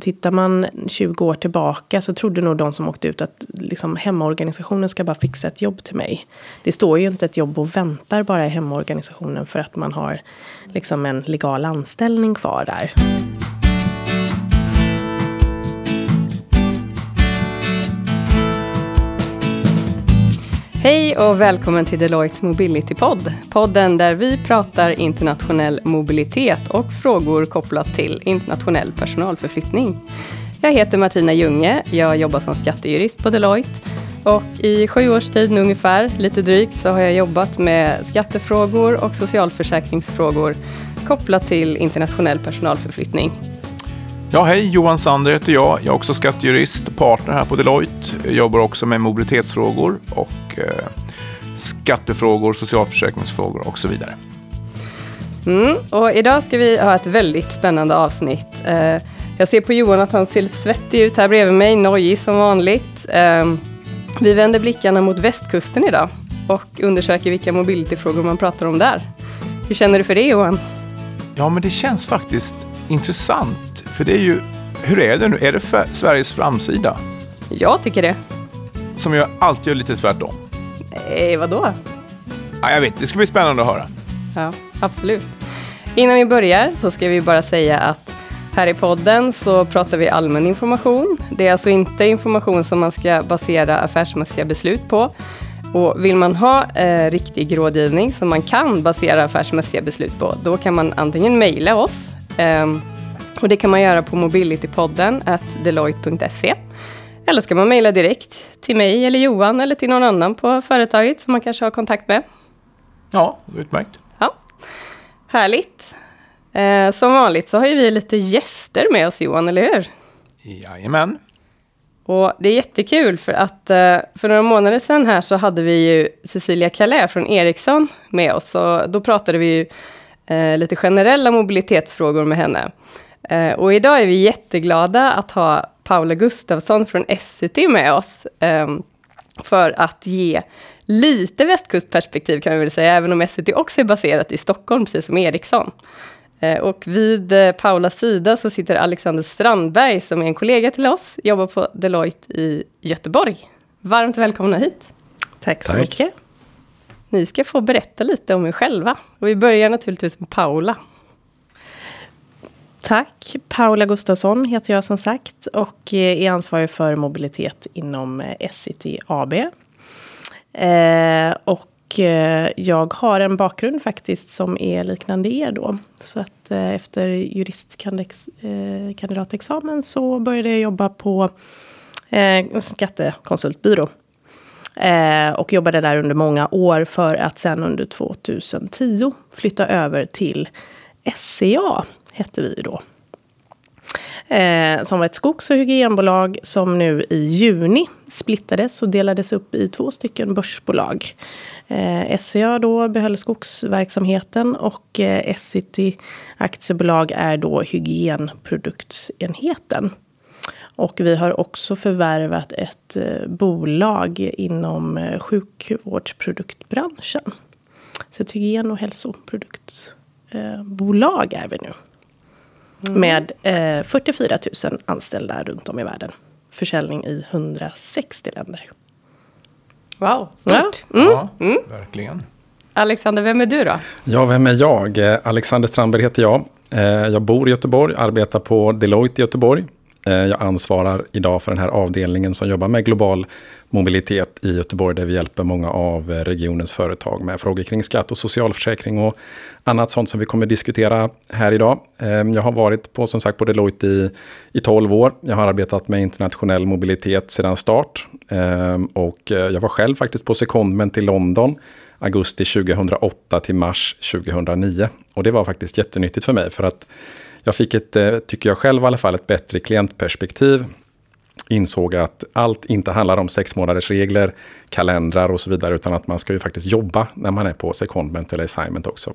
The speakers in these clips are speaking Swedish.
Tittar man 20 år tillbaka så trodde nog de som åkte ut att liksom, hemmaorganisationen ska bara fixa ett jobb till mig. Det står ju inte ett jobb och väntar bara i hemmaorganisationen för att man har liksom, en legal anställning kvar där. Hej och välkommen till Deloittes Mobility-podd. Podden där vi pratar internationell mobilitet och frågor kopplat till internationell personalförflyttning. Jag heter Martina Junge, jag jobbar som skattejurist på Deloitte och i sju års tid nu ungefär, lite drygt, så har jag jobbat med skattefrågor och socialförsäkringsfrågor kopplat till internationell personalförflyttning. Ja, hej, Johan Sander heter jag. Jag är också skattejurist och partner här på Deloitte. Jag jobbar också med mobilitetsfrågor och eh, skattefrågor, socialförsäkringsfrågor och så vidare. Mm, och idag ska vi ha ett väldigt spännande avsnitt. Eh, jag ser på Johan att han ser lite svettig ut här bredvid mig, nojig som vanligt. Eh, vi vänder blickarna mot västkusten idag och undersöker vilka mobilityfrågor man pratar om där. Hur känner du för det Johan? Ja, men det känns faktiskt intressant för det är ju, hur är det nu? Är det Sveriges framsida? Jag tycker det. Som jag alltid gör lite tvärtom. Nej, vadå? Ja, jag vet, det ska bli spännande att höra. Ja, absolut. Innan vi börjar så ska vi bara säga att här i podden så pratar vi allmän information. Det är alltså inte information som man ska basera affärsmässiga beslut på. Och vill man ha eh, riktig rådgivning som man kan basera affärsmässiga beslut på, då kan man antingen mejla oss eh, och det kan man göra på mobilitypodden deloitte.se. Eller ska man mejla direkt till mig eller Johan eller till någon annan på företaget som man kanske har kontakt med. Ja, utmärkt. Ja. Härligt. Eh, som vanligt så har ju vi lite gäster med oss Johan, eller hur? Jajamän. Och det är jättekul för att eh, för några månader sedan här så hade vi ju Cecilia Calais från Ericsson med oss. Och då pratade vi ju eh, lite generella mobilitetsfrågor med henne. Eh, och idag är vi jätteglada att ha Paula Gustafsson från Essity med oss. Eh, för att ge lite västkustperspektiv kan vi väl säga, även om Essity också är baserat i Stockholm, precis som Ericsson. Eh, och vid eh, Paulas sida så sitter Alexander Strandberg som är en kollega till oss, jobbar på Deloitte i Göteborg. Varmt välkomna hit. Tack så Tack. mycket. Ni ska få berätta lite om er själva. Och vi börjar naturligtvis med Paula. Tack. Paula Gustafsson heter jag som sagt och eh, är ansvarig för mobilitet inom eh, SCT AB. Eh, och eh, jag har en bakgrund faktiskt som är liknande er då. Så att eh, efter juristkandidatexamen eh, så började jag jobba på en skattekonsultbyrå. och jobbade där under många år för att sen under 2010 flytta över till SCA hette vi då. Eh, som var ett skogs och hygienbolag som nu i juni splittades och delades upp i två stycken börsbolag. Eh, SCA då behöll skogsverksamheten och eh, Essity aktiebolag är då hygienproduktsenheten. Och vi har också förvärvat ett eh, bolag inom eh, sjukvårdsproduktbranschen. Så ett hygien och hälsoproduktbolag eh, är vi nu. Mm. Med eh, 44 000 anställda runt om i världen. Försäljning i 160 länder. Wow, stort. Ja, mm. ja mm. verkligen. Alexander, vem är du då? Ja, vem är jag? Eh, Alexander Strandberg heter jag. Eh, jag bor i Göteborg, arbetar på Deloitte i Göteborg. Eh, jag ansvarar idag för den här avdelningen som jobbar med global mobilitet i Göteborg där vi hjälper många av eh, regionens företag med frågor kring skatt och socialförsäkring och annat sånt som vi kommer diskutera här idag. Ehm, jag har varit på som sagt på Deloitte i, i 12 år. Jag har arbetat med internationell mobilitet sedan start ehm, och eh, jag var själv faktiskt på secondment till London augusti 2008 till mars 2009 och det var faktiskt jättenyttigt för mig för att jag fick ett, eh, tycker jag själv i alla fall, ett bättre klientperspektiv insåg att allt inte handlar om sex månaders regler, kalendrar och så vidare, utan att man ska ju faktiskt jobba när man är på secondment eller assignment också.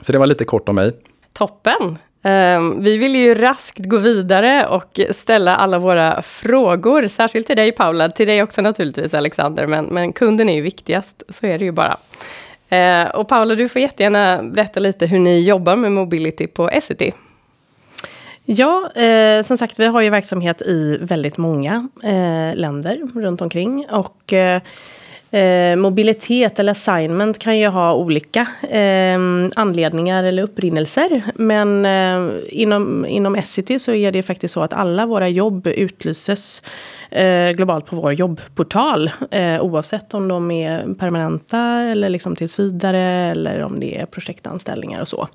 Så det var lite kort om mig. Toppen! Ehm, vi vill ju raskt gå vidare och ställa alla våra frågor, särskilt till dig Paula, till dig också naturligtvis Alexander, men, men kunden är ju viktigast, så är det ju bara. Ehm, och Paula, du får jättegärna berätta lite hur ni jobbar med mobility på Essity. Ja, eh, som sagt, vi har ju verksamhet i väldigt många eh, länder runt omkring. Och eh, Eh, mobilitet eller assignment kan ju ha olika eh, anledningar eller upprinnelser. Men eh, inom, inom Essity så är det faktiskt så att alla våra jobb utlyses eh, globalt på vår jobbportal. Eh, oavsett om de är permanenta eller liksom tills vidare eller om det är projektanställningar och så.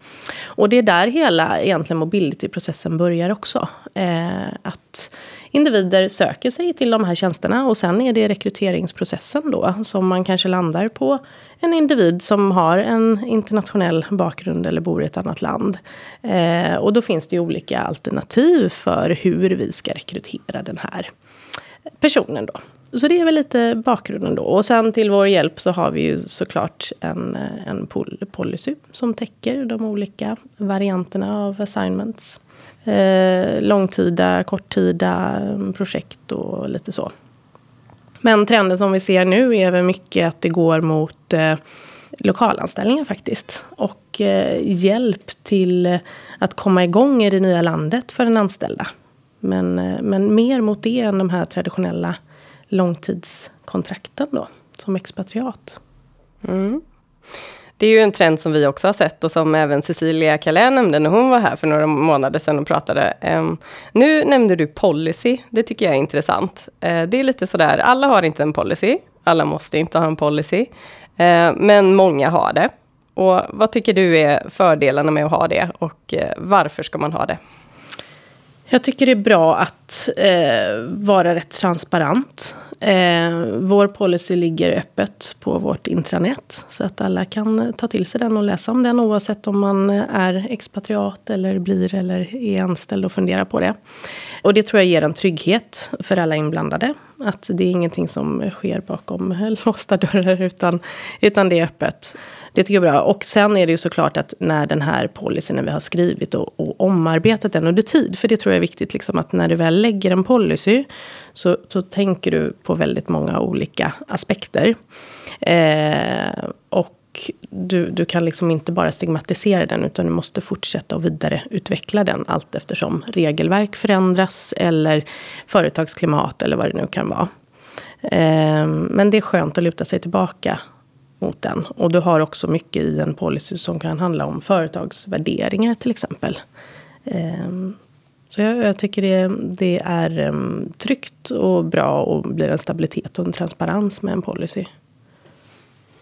Och det är där hela egentligen mobility-processen börjar också. Eh, att individer söker sig till de här tjänsterna och sen är det rekryteringsprocessen då som man kanske landar på en individ som har en internationell bakgrund eller bor i ett annat land. Eh, och då finns det ju olika alternativ för hur vi ska rekrytera den här personen då. Så det är väl lite bakgrunden då. Och sen till vår hjälp så har vi ju såklart en, en policy som täcker de olika varianterna av assignments eh, långtida, korttida mm, projekt och lite så. Men trenden som vi ser nu är väl mycket att det går mot eh, lokalanställningar faktiskt. Och eh, hjälp till att komma igång i det nya landet för den anställda. Men, eh, men mer mot det än de här traditionella långtidskontrakten då, som expatriat. Mm. Det är ju en trend som vi också har sett och som även Cecilia Calais nämnde när hon var här för några månader sedan och pratade. Ehm, nu nämnde du policy, det tycker jag är intressant. Eh, det är lite sådär, alla har inte en policy, alla måste inte ha en policy, eh, men många har det. Och vad tycker du är fördelarna med att ha det och eh, varför ska man ha det? Jag tycker det är bra att eh, vara rätt transparent. Eh, vår policy ligger öppet på vårt intranät så att alla kan eh, ta till sig den och läsa om den oavsett om man eh, är expatriat eller blir eller är anställd och funderar på det. Och det tror jag ger en trygghet för alla inblandade. Att det är ingenting som sker bakom låsta dörrar utan, utan det är öppet. Det tycker jag är bra. Och sen är det ju såklart att när den här policyn, när vi har skrivit och, och omarbetat den under tid. För det tror jag är viktigt, liksom, att när du väl lägger en policy så, så tänker du på väldigt många olika aspekter. Eh, och du, du kan liksom inte bara stigmatisera den utan du måste fortsätta och vidareutveckla den allt eftersom regelverk förändras eller företagsklimat eller vad det nu kan vara. Eh, men det är skönt att luta sig tillbaka mot den. Och du har också mycket i en policy som kan handla om företagsvärderingar till exempel. Um, så jag, jag, tycker det, det är um, tryggt och bra och blir en stabilitet och en transparens med en policy.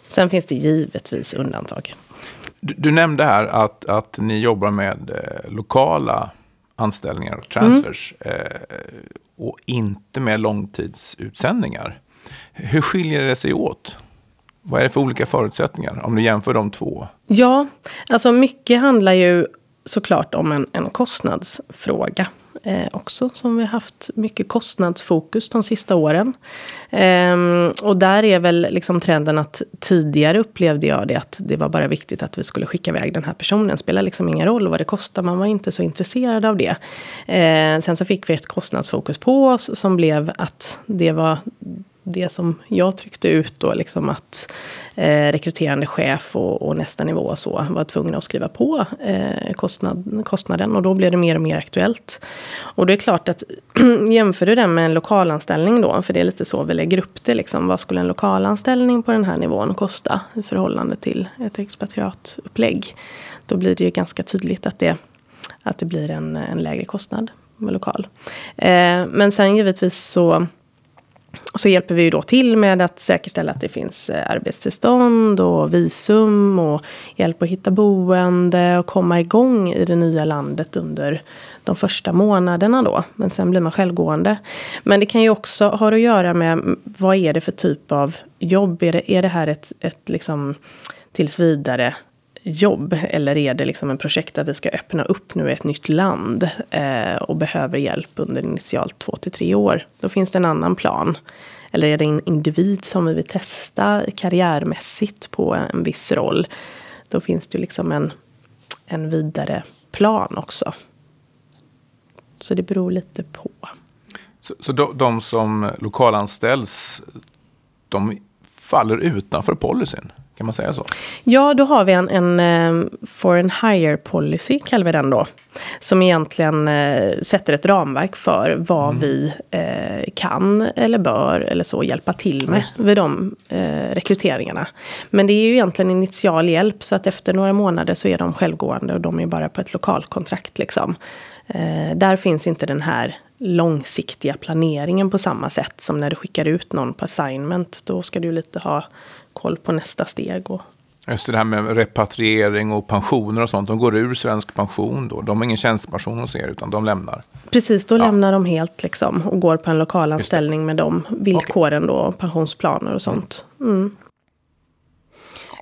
Sen finns det givetvis undantag. Du, du nämnde här att, att ni jobbar med eh, lokala anställningar och transfers mm. eh, och inte med långtidsutsändningar. Hur skiljer det sig åt? Vad är det för olika förutsättningar om du jämför de två? Ja, alltså mycket handlar ju såklart om en, en kostnadsfråga. Eh, också som vi har haft mycket kostnadsfokus de sista åren. Eh, och där är väl liksom trenden att tidigare upplevde jag det att det var bara viktigt att vi skulle skicka iväg den här personen. Det spelar liksom ingen roll vad det kostar, man var inte så intresserad av det. Eh, sen så fick vi ett kostnadsfokus på oss som blev att det var det som jag tryckte ut då, liksom att eh, rekryterande chef och, och, nästa nivå och så var tvungna att skriva på eh, kostnad, kostnaden och då blev det mer och mer aktuellt. Och det är klart att jämför du det med en lokalanställning då, för det är lite så vi lägger upp det, liksom, vad skulle en lokalanställning på den här nivån kosta i förhållande till ett expatriatupplägg? Då blir det ju ganska tydligt att det, att det blir en, en lägre kostnad med lokal. Eh, men sen givetvis så så hjälper vi då till med att säkerställa att det finns eh, arbetstillstånd och visum och hjälp att hitta boende och komma igång i det nya landet under de första månaderna då. Men sen blir man självgående. Men det kan ju också ha att göra med vad är det för typ av jobb? Är det, är det här ett, ett liksom tills vidare jobb? Eller är det liksom en projekt där vi ska öppna upp nu ett nytt land eh, och behöver hjälp under initialt två till tre år? Då finns det en annan plan. Eller är det en individ som vi vill testa karriärmässigt på en viss roll? Då finns det liksom en, en vidare plan också. Så det beror lite på. Så, så de, de som lokalanställs, de faller utanför policyn? Kan man säga så? Ja, då har vi en, en um, foreign hire policy, kallar vi den då. Som egentligen uh, sätter ett ramverk för vad mm. vi uh, kan eller bör eller så hjälpa till med vid de uh, rekryteringarna. Men det är ju egentligen initial hjälp så att efter några månader så är de självgående och de är bara på ett lokalkontrakt. Liksom. där finns inte den här långsiktiga planeringen på samma sätt som när du skickar ut någon på assignment. Då ska du lite ha koll på nästa steg. Och... Just det här med repatriering och pensioner och sånt. De går ur svensk pension då. De har ingen tjänstepension hos er utan de lämnar. Precis, då ja. lämnar de helt liksom och går på en lokalanställning med de villkoren okay. då. Pensionsplaner och sånt. Mm.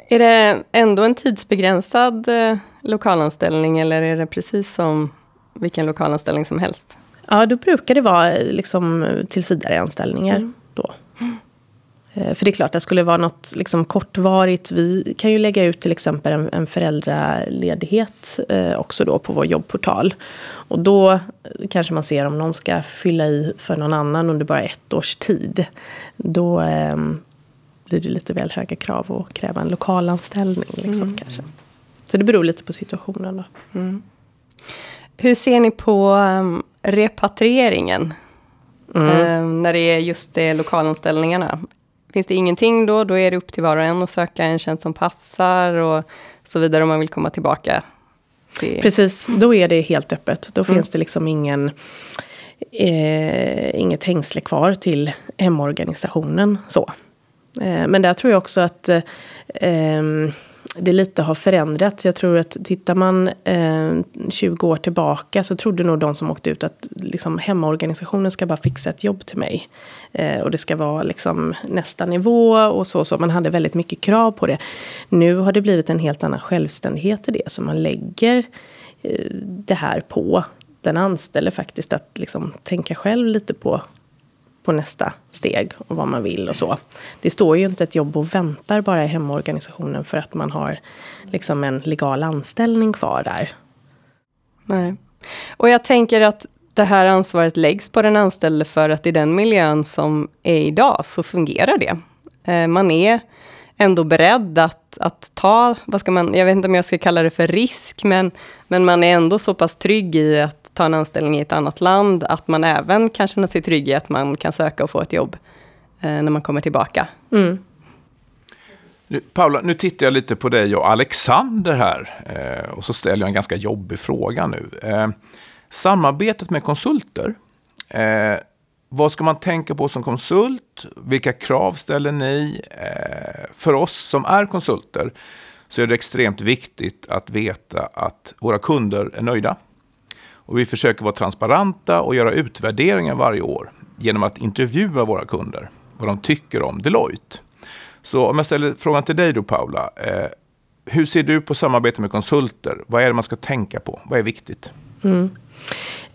Är det ändå en tidsbegränsad eh, lokalanställning eller är det precis som vilken lokalanställning som helst? Ja, då brukar det vara liksom tillsvidareanställningar mm. då. Eh, för det är klart, det skulle vara något liksom kortvarigt. Vi kan ju lägga ut till exempel en, en föräldraledighet eh, också då på vår jobbportal. Och då kanske man ser om någon ska fylla i för någon annan under bara ett års tid. Då eh, blir det lite väl höga krav att kräva en lokalanställning. Liksom, mm. kanske. Så det beror lite på situationen. Då. Mm. Hur ser ni på um, repatrieringen? Mm. Um, när det är just det lokalanställningarna. Finns det ingenting då, då är det upp till var och en att söka en tjänst som passar och så vidare om man vill komma tillbaka. Till... Precis, då är det helt öppet. Då mm. finns det liksom ingen, eh, inget hängsle kvar till hemorganisationen. Så. Eh, men där tror jag också att eh, ehm, det lite har förändrats. Jag tror att tittar man eh, 20 år tillbaka så trodde nog de som åkte ut att liksom, hemmaorganisationen ska bara fixa ett jobb till mig. Eh, och det ska vara liksom, nästa nivå och så, så. Man hade väldigt mycket krav på det. Nu har det blivit en helt annan självständighet i det. Så man lägger eh, det här på den anställde faktiskt. Att liksom, tänka själv lite på på nästa steg och vad man vill och så. Det står ju inte ett jobb och väntar bara i hemorganisationen för att man har liksom en legal anställning kvar där. Nej. Och jag tänker att det här ansvaret läggs på den anställde för att i den miljön som är idag så fungerar det. Eh, man är ändå beredd att, att ta, vad ska man, jag vet inte om jag ska kalla det för risk, men, men man är ändå så pass trygg i att ta en anställning i ett annat land, att man även kan känna sig trygg i att man kan söka och få ett jobb eh, när man kommer tillbaka. Mm. Nu, Paula, nu tittar jag lite på dig och Alexander här eh, och så ställer jag en ganska jobbig fråga nu. Eh, samarbetet med konsulter, eh, vad ska man tänka på som konsult? Vilka krav ställer ni? Eh, för oss som är konsulter så är det extremt viktigt att veta att våra kunder är nöjda. Och vi försöker vara transparenta och göra utvärderingar varje år genom att intervjua våra kunder, vad de tycker om Deloitte. Så om jag ställer frågan till dig då Paula, eh, hur ser du på samarbete med konsulter? Vad är det man ska tänka på? Vad är viktigt? Mm.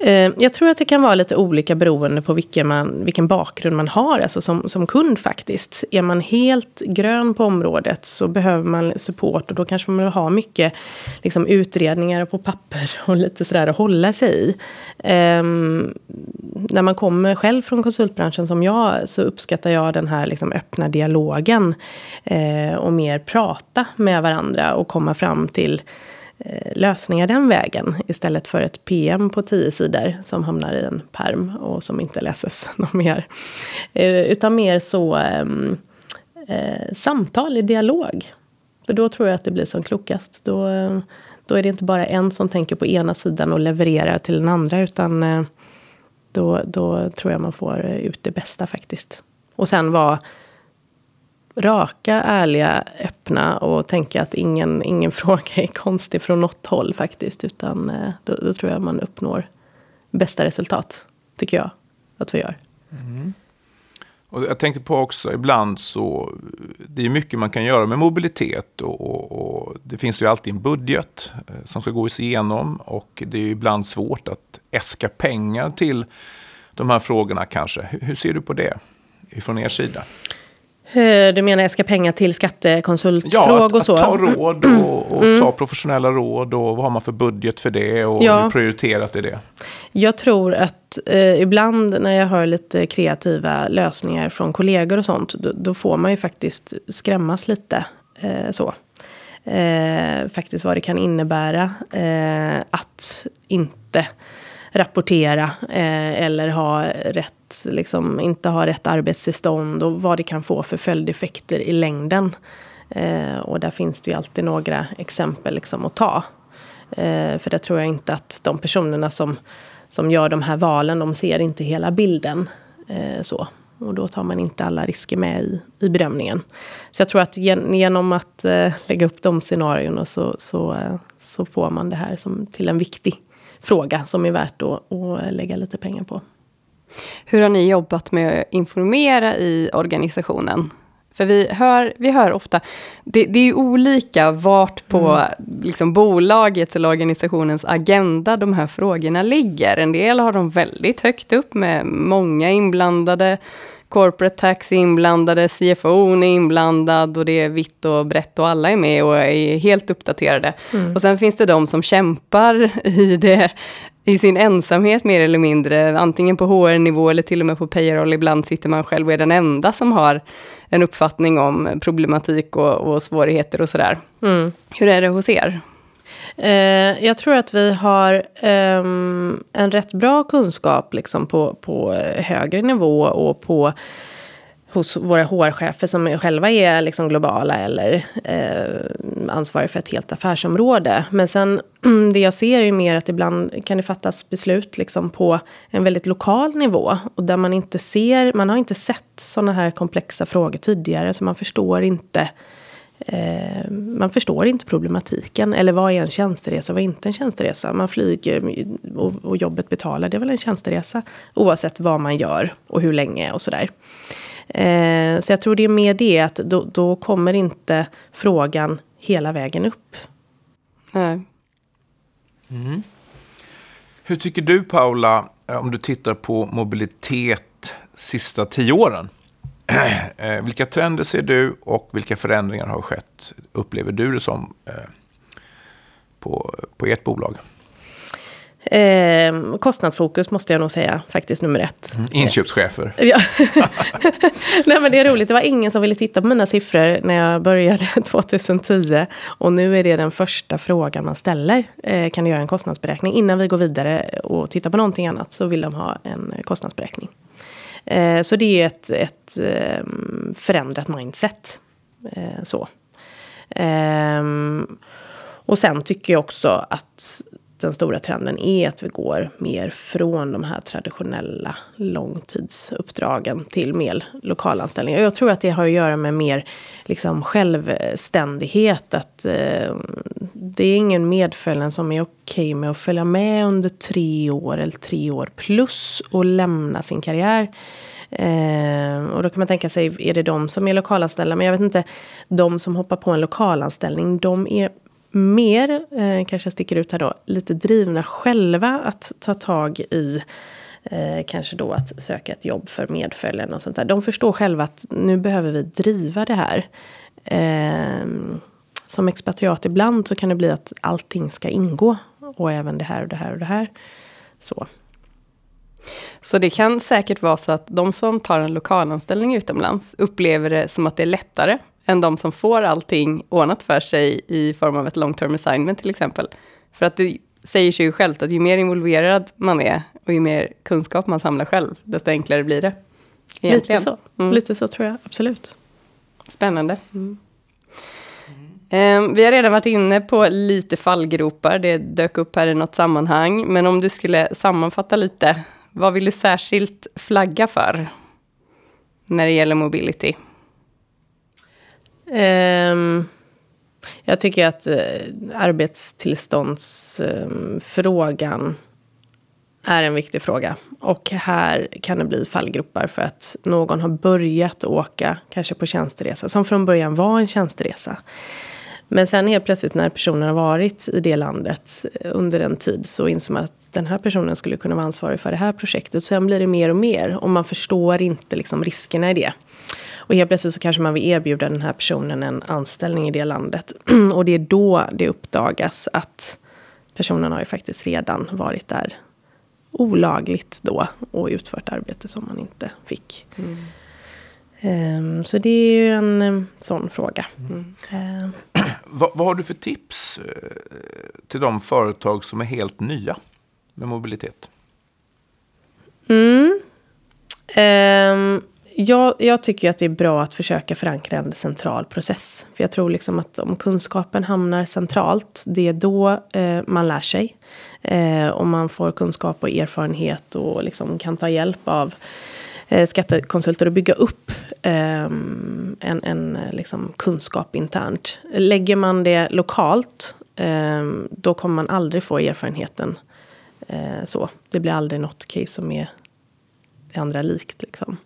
Eh, jag tror att det kan vara lite olika beroende på vilken, man, vilken bakgrund man har alltså som, som kund faktiskt. Är man helt grön på området så behöver man support och då kanske man vill ha mycket liksom, utredningar på papper och lite sådär att hålla sig i. Um, när man kommer själv från konsultbranschen som jag så uppskattar jag den här liksom, öppna dialogen uh, och mer prata med varandra och komma fram till Eh, lösningar den vägen istället för ett PM på tio sidor som hamnar i en perm och som inte läses någon mer. Eh, utan mer så ehm, eh, samtal i dialog. För då tror jag att det blir som klokast. Då, då är det inte bara en som tänker på ena sidan och levererar till den andra utan eh, då, då tror jag man får ut det bästa faktiskt. Och sen vara raka, ärliga, öppna och tänka att ingen, ingen fråga är konstig från något håll faktiskt. Utan eh, då, då tror jag man uppnår bästa resultat, tycker jag att vi gör. Mm. Och jag tänkte på också, ibland så, det är mycket man kan göra med mobilitet och, och, och, det finns ju alltid en budget eh, som ska gås igenom och det är ibland svårt att äska pengar till de här frågorna kanske. Hur, hur ser du på det ifrån er sida? Du menar äska pengar till skattekonsultfrågor ja, att, och så? Ja, ta råd och, och mm. ta professionella råd och vad har man för budget för det och ja. hur prioriterat är det? Jag tror att eh, ibland när jag hör lite kreativa lösningar från kollegor och sånt, då, då får man ju faktiskt skrämmas lite. Eh, så. Eh, faktiskt vad det kan innebära eh, att inte rapportera eh, eller ha rätt, liksom, inte ha rätt arbetstillstånd och vad det kan få för följdeffekter i längden. Eh, och där finns det ju alltid några exempel liksom, att ta. Eh, för där tror jag inte att de personerna som, som gör de här valen, de ser inte hela bilden. Eh, så. Och då tar man inte alla risker med i, i bedömningen. Så jag tror att gen, genom att eh, lägga upp de scenarierna så, så, eh, så får man det här som till en viktig fråga som är värt att, att eh, lägga lite pengar på. Hur har ni jobbat med att informera i organisationen? För vi hör, vi hör ofta, det, det är olika vart på mm. liksom, bolagets eller organisationens agenda de här frågorna ligger. En del har de väldigt högt upp med många inblandade, corporate tax är inblandade, CFO är inblandad och det är vitt och brett och alla är med och är helt uppdaterade. Mm. Och sen finns det de som kämpar i det i sin ensamhet mer eller mindre, antingen på HR-nivå eller till och med på payroll. Ibland sitter man själv och är den enda som har en uppfattning om problematik och, och svårigheter och sådär. Mm. Hur är det hos er? Eh, jag tror att vi har eh, en rätt bra kunskap liksom på, på högre nivå och på hos våra HR-chefer som själva är liksom globala eller eh, ansvariga för ett helt affärsområde. Men sen det jag ser är mer att ibland kan det fattas beslut liksom på en väldigt lokal nivå och där man inte ser, man har inte sett sådana här komplexa frågor tidigare så man förstår inte eh, man förstår inte problematiken. Eller vad är en tjänsteresa, vad är inte en tjänsteresa? Man flyger och, och jobbet betalar, det är väl en tjänsteresa. Oavsett vad man gör och hur länge och sådär. Eh, så jag tror det är mer det att då, då kommer inte frågan hela vägen upp. Nej. Mm. Hur tycker du Paula, om du tittar på mobilitet sista tio åren? Eh, vilka trender ser du och vilka förändringar har skett, upplever du det som, eh, på, på ert bolag? Eh, kostnadsfokus måste jag nog säga, faktiskt nummer ett. Mm, inköpschefer. Ja. Nej men det är roligt, det var ingen som ville titta på mina siffror när jag började 2010. Och nu är det den första frågan man ställer. Eh, kan du göra en kostnadsberäkning? Innan vi går vidare och tittar på någonting annat så vill de ha en kostnadsberäkning. Eh, så det är ett, ett eh, förändrat mindset. Eh, så. Ehm, och sen tycker jag också att den stora trenden är att vi går mer från de här traditionella långtidsuppdragen till mer lokalanställningar. Jag tror att det har att göra med mer liksom, självständighet. Att eh, det är ingen medföljande som är okej okay med att följa med under tre år eller tre år plus och lämna sin karriär. Eh, och då kan man tänka sig, är det de som är lokalanställda? Men jag vet inte, de som hoppar på en lokalanställning, de är mer, eh, kanske jag sticker ut här då, lite drivna själva att ta tag i eh, kanske då att söka ett jobb för medföljande och sånt där. De förstår själva att nu behöver vi driva det här. Eh, som expatriat ibland så kan det bli att allting ska ingå. Och även det här och det här och det här. Så. Så det kan säkert vara så att de som tar en lokalanställning utomlands upplever det som att det är lättare än de som får allting ordnat för sig i form av ett long term assignment till exempel. För att det säger sig ju självt att ju mer involverad man är och ju mer kunskap man samlar själv, desto enklare blir det. Egentligen. Lite så, mm. Lite så tror jag, absolut. Spännande. Mm. Mm. Vi har redan varit inne på lite fallgropar, det dök upp här i något sammanhang. Men om du skulle sammanfatta lite, vad vill du särskilt flagga för när det gäller mobility? Um, jag tycker att uh, arbetstillståndsfrågan um, är en viktig fråga. Och här kan det bli fallgropar för att någon har börjat åka, kanske på tjänsteresa, som från början var en tjänsteresa. Men sen helt plötsligt när personen har varit i det landet eh, under en tid så inser man att den här personen skulle kunna vara ansvarig för det här projektet. Sen blir det mer och mer och man förstår inte liksom riskerna i det. Och helt plötsligt så kanske man vill erbjuda den här personen en anställning i det landet. Och det är då det uppdagas att personen har ju faktiskt redan varit där olagligt då och utfört arbete som man inte fick. Mm. Um, så det är ju en um, sån fråga. Mm. Uh. vad, vad, har du för tips uh, till de företag som är helt nya med mobilitet? Mm. Um, jag, jag, tycker att det är bra att försöka förankra en central process. För jag tror liksom att om kunskapen hamnar centralt, det är då eh, man lär sig. Eh, och man får kunskap och erfarenhet och liksom kan ta hjälp av eh, skattekonsulter och bygga upp eh, en, en eh, liksom kunskap internt. Lägger man det lokalt, eh, då kommer man aldrig få erfarenheten eh, så. Det blir aldrig något case som är det andra likt. Liksom.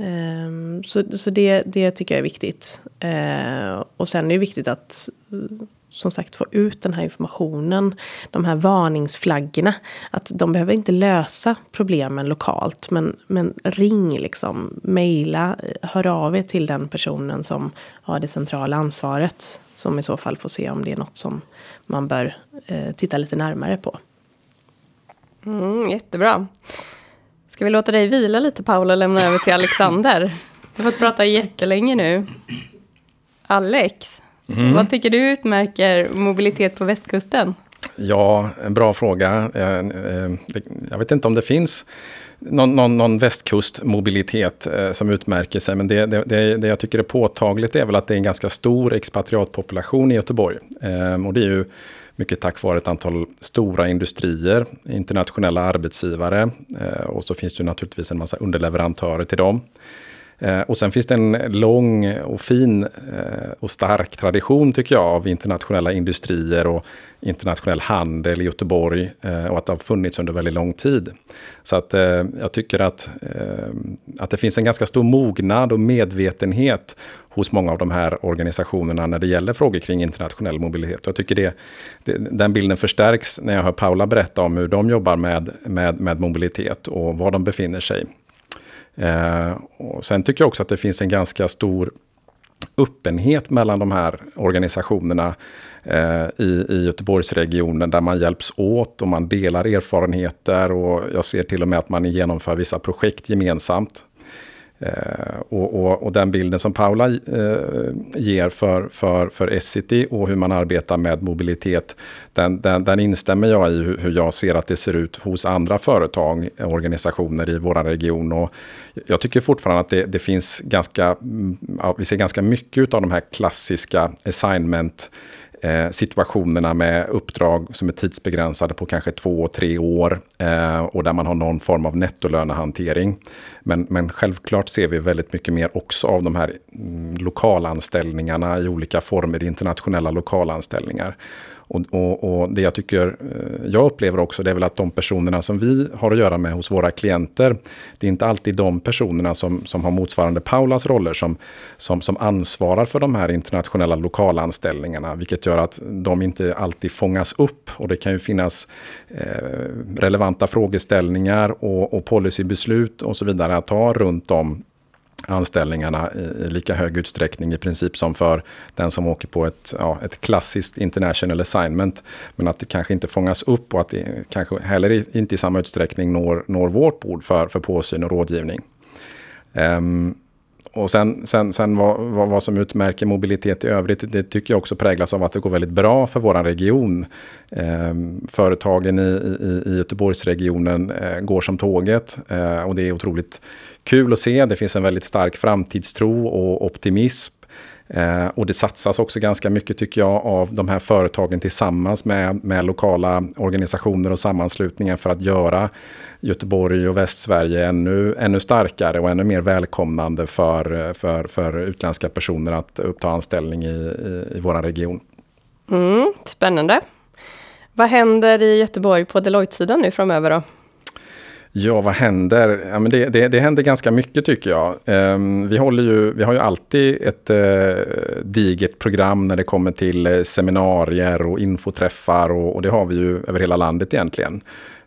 Um, så så det, det tycker jag är viktigt. Uh, och sen är det viktigt att som sagt få ut den här informationen, de här varningsflaggorna. Att de behöver inte lösa problemen lokalt, men, men ring liksom, mejla, hör av er till den personen som har det centrala ansvaret. Som i så fall får se om det är något som man bör eh, titta lite närmare på. Mm, jättebra. Ska vi låta dig vila lite Paula och lämna över till Alexander? Du har fått prata jättelänge nu. Alex, Mm. Vad tycker du utmärker mobilitet på västkusten? Ja, en bra fråga. Eh, eh, jag vet inte om det finns någon, någon, någon västkustmobilitet eh, som utmärker sig. Men det, det, det, jag tycker är påtagligt är väl att det är en ganska stor expatriatpopulation i Göteborg. Och det är ju mycket tack vare ett antal stora industrier, internationella arbetsgivare. Eh, och så finns det naturligtvis en massa underleverantörer till dem. Eh, och sen finns det en lång och fin eh, och stark tradition tycker jag av internationella industrier och internationell handel i Göteborg eh, och att det har funnits under väldigt lång tid. Så att jag tycker att, att det finns en ganska stor mognad och medvetenhet hos många av de här organisationerna när det gäller frågor kring internationell mobilitet. Jag tycker det, det, den bilden förstärks när jag hör Paula berätta om hur de jobbar med, med, med mobilitet och var de befinner sig. Eh, och sen tycker jag också att det finns en ganska stor öppenhet mellan de här organisationerna eh, i, i Göteborgsregionen där man hjälps åt och man delar erfarenheter och jag ser till och med att man genomför vissa projekt gemensamt. Eh, och, och, och, den bilden som Paula eh, ger för, för, för Essity och hur man arbetar med mobilitet, den, den, den instämmer jag i hur, jag ser att det ser ut hos andra företag, organisationer i vår region. Och jag tycker fortfarande att det, det finns ganska, mm, ja, vi ser ganska mycket av de här klassiska assignment Eh, situationerna med uppdrag som är tidsbegränsade på kanske två, tre år eh, och där man har någon form av nettolönehantering. Men, men självklart ser vi väldigt mycket mer också av de här mm, lokalanställningarna i olika former, internationella lokalanställningar. Och, och, och, det jag tycker, eh, jag upplever också, det är väl att de personerna som vi har att göra med hos våra klienter, det är inte alltid de personerna som, som har motsvarande Paulas roller som, som, som ansvarar för de här internationella lokalanställningarna, vilket gör att de inte alltid fångas upp. Och det kan ju finnas eh, relevanta frågeställningar och, och policybeslut och så vidare att ta runt om anställningarna i, i, lika hög utsträckning i princip som för den som åker på ett, ja, ett klassiskt international assignment. Men att det kanske inte fångas upp och att det kanske heller inte i samma utsträckning når, når vårt bord för, för påsyn och rådgivning. Um, och sen, sen, sen vad, vad, vad, som utmärker mobilitet i övrigt, det tycker jag också präglas av att det går väldigt bra för vår region. Eh, företagen i, i, i Göteborgsregionen eh, går som tåget eh, och det är otroligt kul att se. Det finns en väldigt stark framtidstro och optimism. Eh, och det satsas också ganska mycket tycker jag av de här företagen tillsammans med, med lokala organisationer och sammanslutningar för att göra Göteborg och Västsverige ännu, ännu starkare och ännu mer välkomnande för, för, för utländska personer att uppta anställning i, i, i vår region. Mm, spännande. Vad händer i Göteborg på Deloitte-sidan nu framöver då? Ja, vad händer? Ja, men det, det, det händer ganska mycket tycker jag. Um, vi, håller ju, vi har ju alltid ett uh, digert program när det kommer till uh, seminarier och infoträffar och, och, det har vi ju över hela landet egentligen.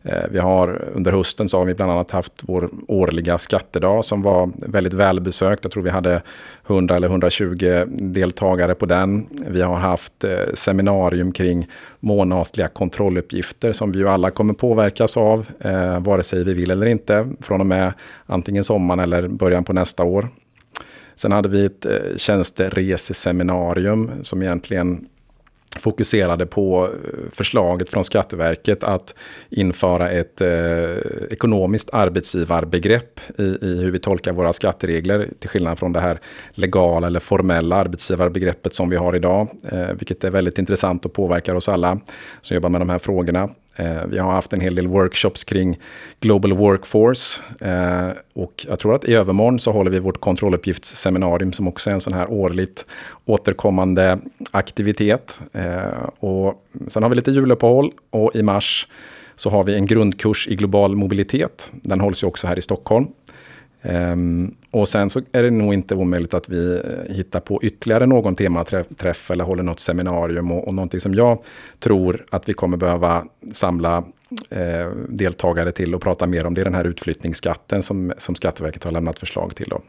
Eh, vi har under hösten så har vi bland annat haft vår årliga skattedag som var väldigt välbesökt. Jag tror vi hade 100 eller 120 deltagare på den. Vi har haft eh, seminarium kring månatliga kontrolluppgifter som vi ju alla kommer påverkas av, eh, vare sig vi vill eller inte, från och med antingen sommaren eller början på nästa år. Sen hade vi ett eh, tjänstereseseminarium som egentligen fokuserade på eh, förslaget från Skatteverket att införa ett eh, ekonomiskt arbetsgivarbegrepp i, i, hur vi tolkar våra skatteregler till skillnad från det här legala eller formella arbetsgivarbegreppet som vi har idag, eh, vilket är väldigt intressant och påverkar oss alla som jobbar med de här frågorna. Eh, vi har haft en hel del workshops kring Global Workforce. Eh, och jag tror att i övermorgon så håller vi vårt kontrolluppgiftsseminarium som också är en sån här årligt återkommande aktivitet. Eh, och sen har vi lite juluppehåll och i mars så har vi en grundkurs i global mobilitet. Den hålls ju också här i Stockholm. Um, och sen så är det nog inte omöjligt att vi eh, hittar på ytterligare någon tematräff eller håller något seminarium. Och, och någonting som jag tror att vi kommer behöva samla eh, deltagare till och prata mer om det är den här utflyttningsskatten som, som Skatteverket har lämnat förslag till. Då.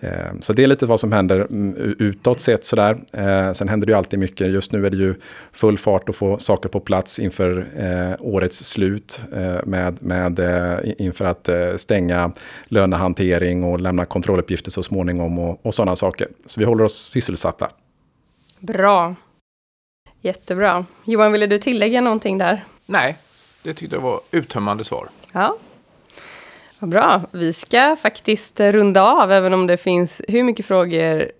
Eh, så det är lite vad som händer mm, utåt sett sådär. Eh, sen händer det ju alltid mycket. Just nu är det ju full fart att få saker på plats inför eh, årets slut med, med, inför att stänga lönehantering och lämna kontrolluppgifter så småningom och, och sådana saker. Så vi håller oss sysselsatta. Bra. Jättebra. Johan, ville du tillägga någonting där? Nej, det tyckte jag var uttömmande svar. Ja, vad bra. Vi ska faktiskt runda av, även om det finns hur mycket frågor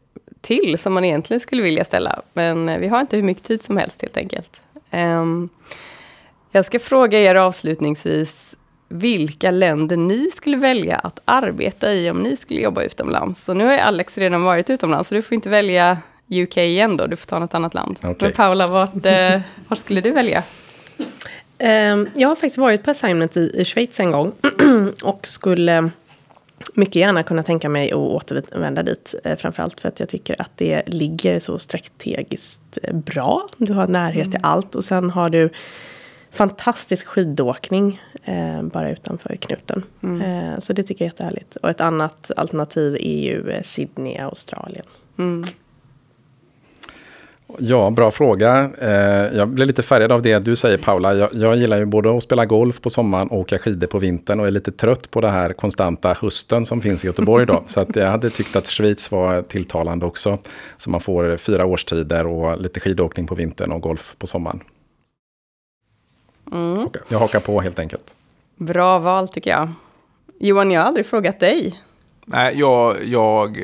till som man egentligen skulle vilja ställa. Men vi har inte hur mycket tid som helst helt enkelt. Um, jag ska fråga er avslutningsvis vilka länder ni skulle välja att arbeta i om ni skulle jobba utomlands. Så nu har Alex redan varit utomlands, så du får inte välja UK igen då, du får ta något annat land. Okay. Men Paula, vart, eh, vart skulle du välja? Ehm, jag har faktiskt varit på assignment i, i Schweiz en gång. och skulle mycket gärna kunna tänka mig att återvända dit. Eh, framförallt för att jag tycker att det ligger så strategiskt eh, bra. Du har närhet mm. till allt och sen har du fantastisk skidåkning eh, bara utanför knuten. Mm. Eh, så det tycker jag är jättehärligt. Och ett annat alternativ är ju Sydney, Australien. Mm. Ja, bra fråga. Eh, jag blir lite färgad av det du säger Paula. Jag, jag, gillar ju både att spela golf på sommaren och åka skidor på vintern och är lite trött på det här konstanta hösten som finns i Göteborg idag. Så att jag hade tyckt att Schweiz var tilltalande också. Så man får fyra årstider och lite skidåkning på vintern och golf på sommaren. Mm. Jag hakar på helt enkelt. Bra val tycker jag. Johan, jag har aldrig frågat dig. Nej, jag, jag,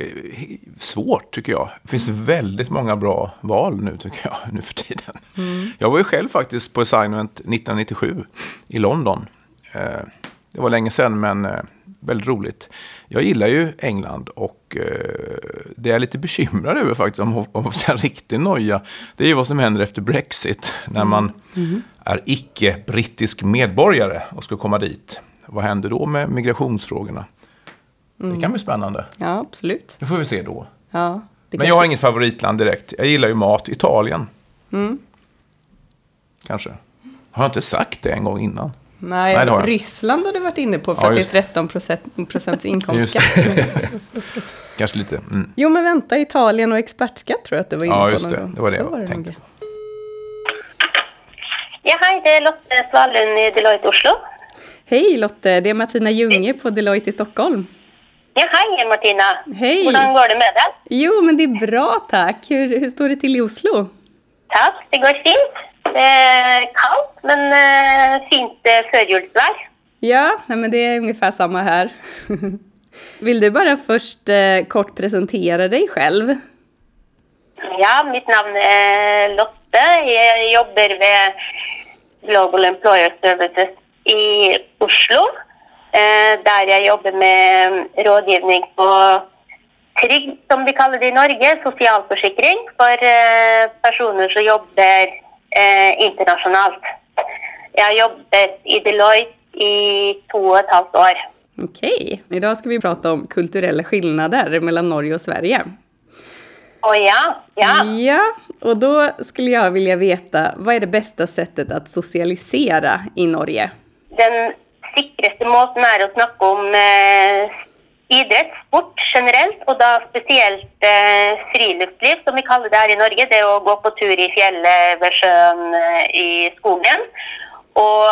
svårt tycker jag. Det finns väldigt många bra val nu tycker jag, nu för tiden. Mm. Jag var ju själv faktiskt på assignment 1997 i London. Eh, det var länge sedan, men eh, väldigt roligt. Jag gillar ju England och eh, det jag är lite bekymrad över faktiskt, om, om man säga riktig noja, det är ju vad som händer efter Brexit. När man mm. är icke-brittisk medborgare och ska komma dit. Vad händer då med migrationsfrågorna? Mm. Det kan bli spännande. Ja, absolut. Det får vi se då. Ja, Men kanske... jag har inget favoritland direkt. Jag gillar ju mat. Italien. Mm. Kanske. Har jag inte sagt det en gång innan? Nej, Nej har Ryssland har du varit inne på för ja, att det är 13 procents inkomstskatt. Kanske lite. Mm. Jo, men vänta, Italien och expertskatt tror jag att du var inne ja, på. Ja, just det. Gång. Det var det jag var tänkte. Ja, hej, det är Lotte Svalund i Deloitte Oslo. Hej Lotte, det är Martina Junge på Deloitte i Stockholm. Ja, hej Martina. Hej. Hur går det med dig? Jo, men det är bra tack. Hur, hur står det till i Oslo? Tack, det går fint. Det är kallt, men uh, fint uh, förjulsväder. Ja, men det är ungefär samma här. Vill du bara först uh, kort presentera dig själv? Ja, mitt namn är Lotte. Jag jobbar med Global Employer Services i Oslo. Eh, der jeg jobber med rådgivning på trygg, som vi kaller det i Norge, sosialforsikring for eh, personer som jobber eh, internasjonalt. Jeg har jobbet i Deloitte i to och ett halvt år. Okej, idag ska vi prata om kulturella skillnader mellan Norge och Sverige. Oh, ja, ja. Ja, och då skulle jag vilja veta, vad är det bästa sättet att socialisera i Norge? Den sikreste måten er å snakke om eh, idrett, sport generelt, og da spesielt eh, friluftsliv, som vi kaller det her i Norge. Det å gå på tur i fjellet, ved sjøen, eh, i skogen. Og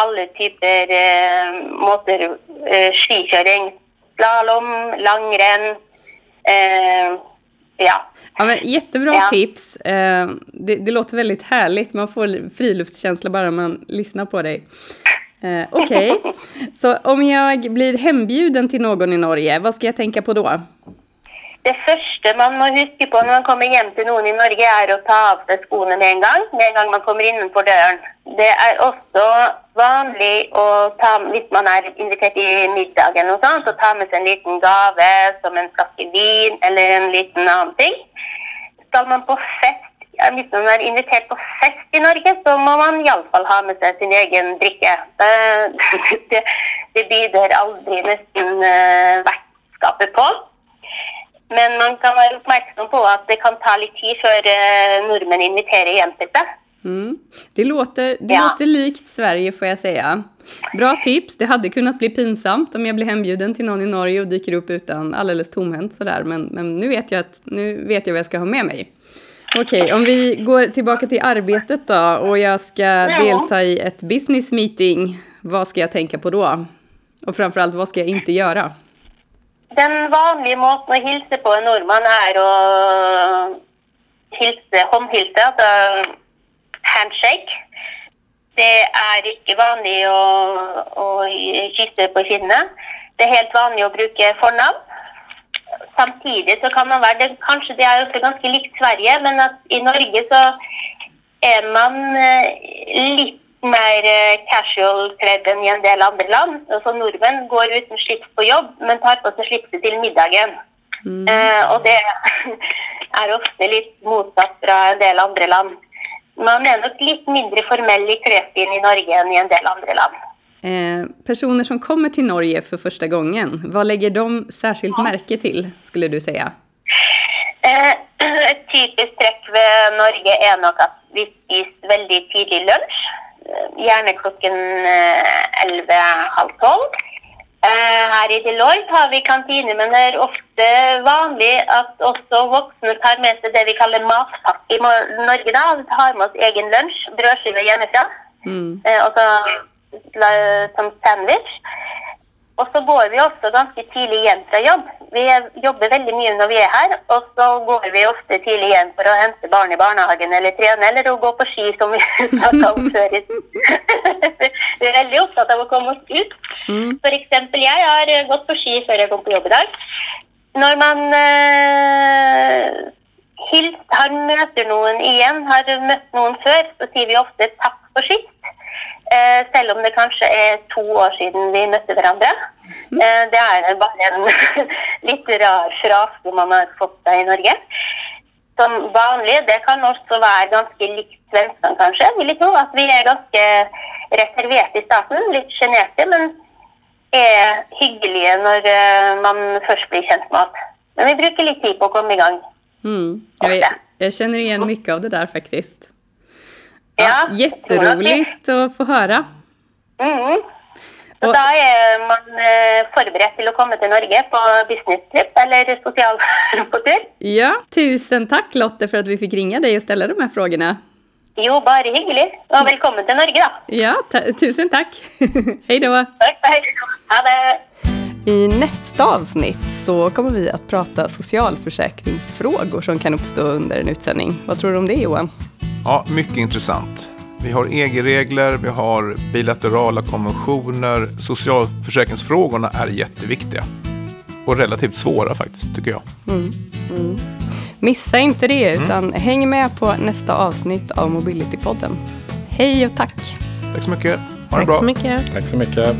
alle typer eh, måter. Eh, skikjøring, slalåm, langrenn, Eh, ja. Ja, men jättebra Ja. tips. Eh, det, det låter väldigt härligt. Man får friluftskänsla bara man lyssnar på dig. Eh, Okej, så om jag blir hembjuden till någon i Norge, vad ska jag tänka på då? Det första man måste huska på när man kommer hem till någon i Norge, är att ta av sig skorna med en gång, Med en gång man kommer innenfor dörren. Det är också vanligt att ta, om man är inviterad i middag eller något sånt, att ta med sig en liten gave som en flaska vin eller en liten annan ting. Ska man på fest, ja, hvis man er invitert på fest i Norge, så må man iallfall ha med seg sin egen drikke. Eh, Det, det byr aldri nesten eh, vertskapet på. Men man kan være oppmerksom på at det kan ta litt tid før eh, nordmenn inviterer hjem til seg. Mm. Det, låter, det Ja. låter likt Sverige får jag säga. Bra tips. Det hade kunnat bli pinsamt om jag blir hembjuden till någon i Norge och dyker upp utan alldeles tomhänt sådär. Men, men nu, vet jag att, nu vet jag vad jag ska ha med mig. Okej, om vi går tillbaka till arbetet då och jag ska delta i ett business meeting. Vad ska jag tänka på då? Och framförallt, vad ska jag inte göra? Den vanlige måten å hilse på en nordmann er å hilse, håndhilse, altså handshake. Det er ikke vanlig å, å kysse på kinnet. Det er helt vanlig å bruke fornavn. Samtidig så kan man være det, Kanskje det er også ganske likt Sverige, men at i Norge så er man eh, litt mer eh, casual kledd enn i en del andre land. Altså Nordmenn går uten slips på jobb, men tar på seg slipset til middagen. Eh, og det er ofte litt motsatt fra en del andre land. Man er nok litt mindre formell i klesstilen i Norge enn i en del andre land. Eh, personer som kommer till Norge för första gången, vad lägger de särskilt märke till, skulle du säga? Eh, Et typisk trekk ved Norge er nok at vi spiser veldig tidlig lunsj. Eh, Gjerne klokken eh, 11-halv tolv. Eh, Her i Deloitte har vi kantine, men det er ofte vanlig at også voksne tar med seg det vi kaller matpakke i Norge. da. Vi tar med oss egen lunsj, brødskive hjemmefra, Mm. eh, og så som sandwich. Og så går vi også ganske tidlig hjem fra jobb. Vi jobber veldig mye når vi er her, og så går vi ofte tidlig hjem for å hente barn i barnehagen eller trene, eller å gå på ski, som vi snakket om før. vi er veldig opptatt av å komme oss ut. Mm. For eksempel, jeg har eh, gått på ski før jeg kom på jobb i dag. Når man eh, hils, har møter noen igjen, har møtt noen før, så sier vi ofte takk for sist. Eh, selv om det kanskje er to år siden vi møtte hverandre. Eh, det er bare en litt rar frase man har fått seg i Norge. Som vanlig, det kan også være ganske likt svenskene kanskje, vil jeg tro. At vi er ganske reserverte i starten, litt sjenerte, men er hyggelige når eh, man først blir kjent med oss. Men vi bruker litt tid på å komme i gang. Mm. Jag, jag känner igen mycket av det där faktiskt. Ja, jätteroligt att få höra. Mhm. Så Og- da er man eh, forberedt til å komme til Norge på business-trip eller sosial på tur. Ja, tusen tack Lotte för att vi fick ringa dig och ställa de här frågorna. Jo, bare hyggelig. Og velkommen til Norge, da. Ja, ta- tusen tack. Hej då! Takk, hei. Ha det. I nästa avsnitt så kommer vi att prata socialförsäkringsfrågor som kan uppstå under en utsändning. Vad tror du om det Johan? Ja, mycket intressant. Vi har EG-regler, vi har bilaterala konventioner. Socialförsäkringsfrågorna är jätteviktiga. Och relativt svåra faktiskt, tycker jag. Missa inte det, utan häng med på nästa avsnitt av Mobility-podden. Hej och tack! Tack så mycket. Ha det Tack bra. så mycket. Tack så mycket.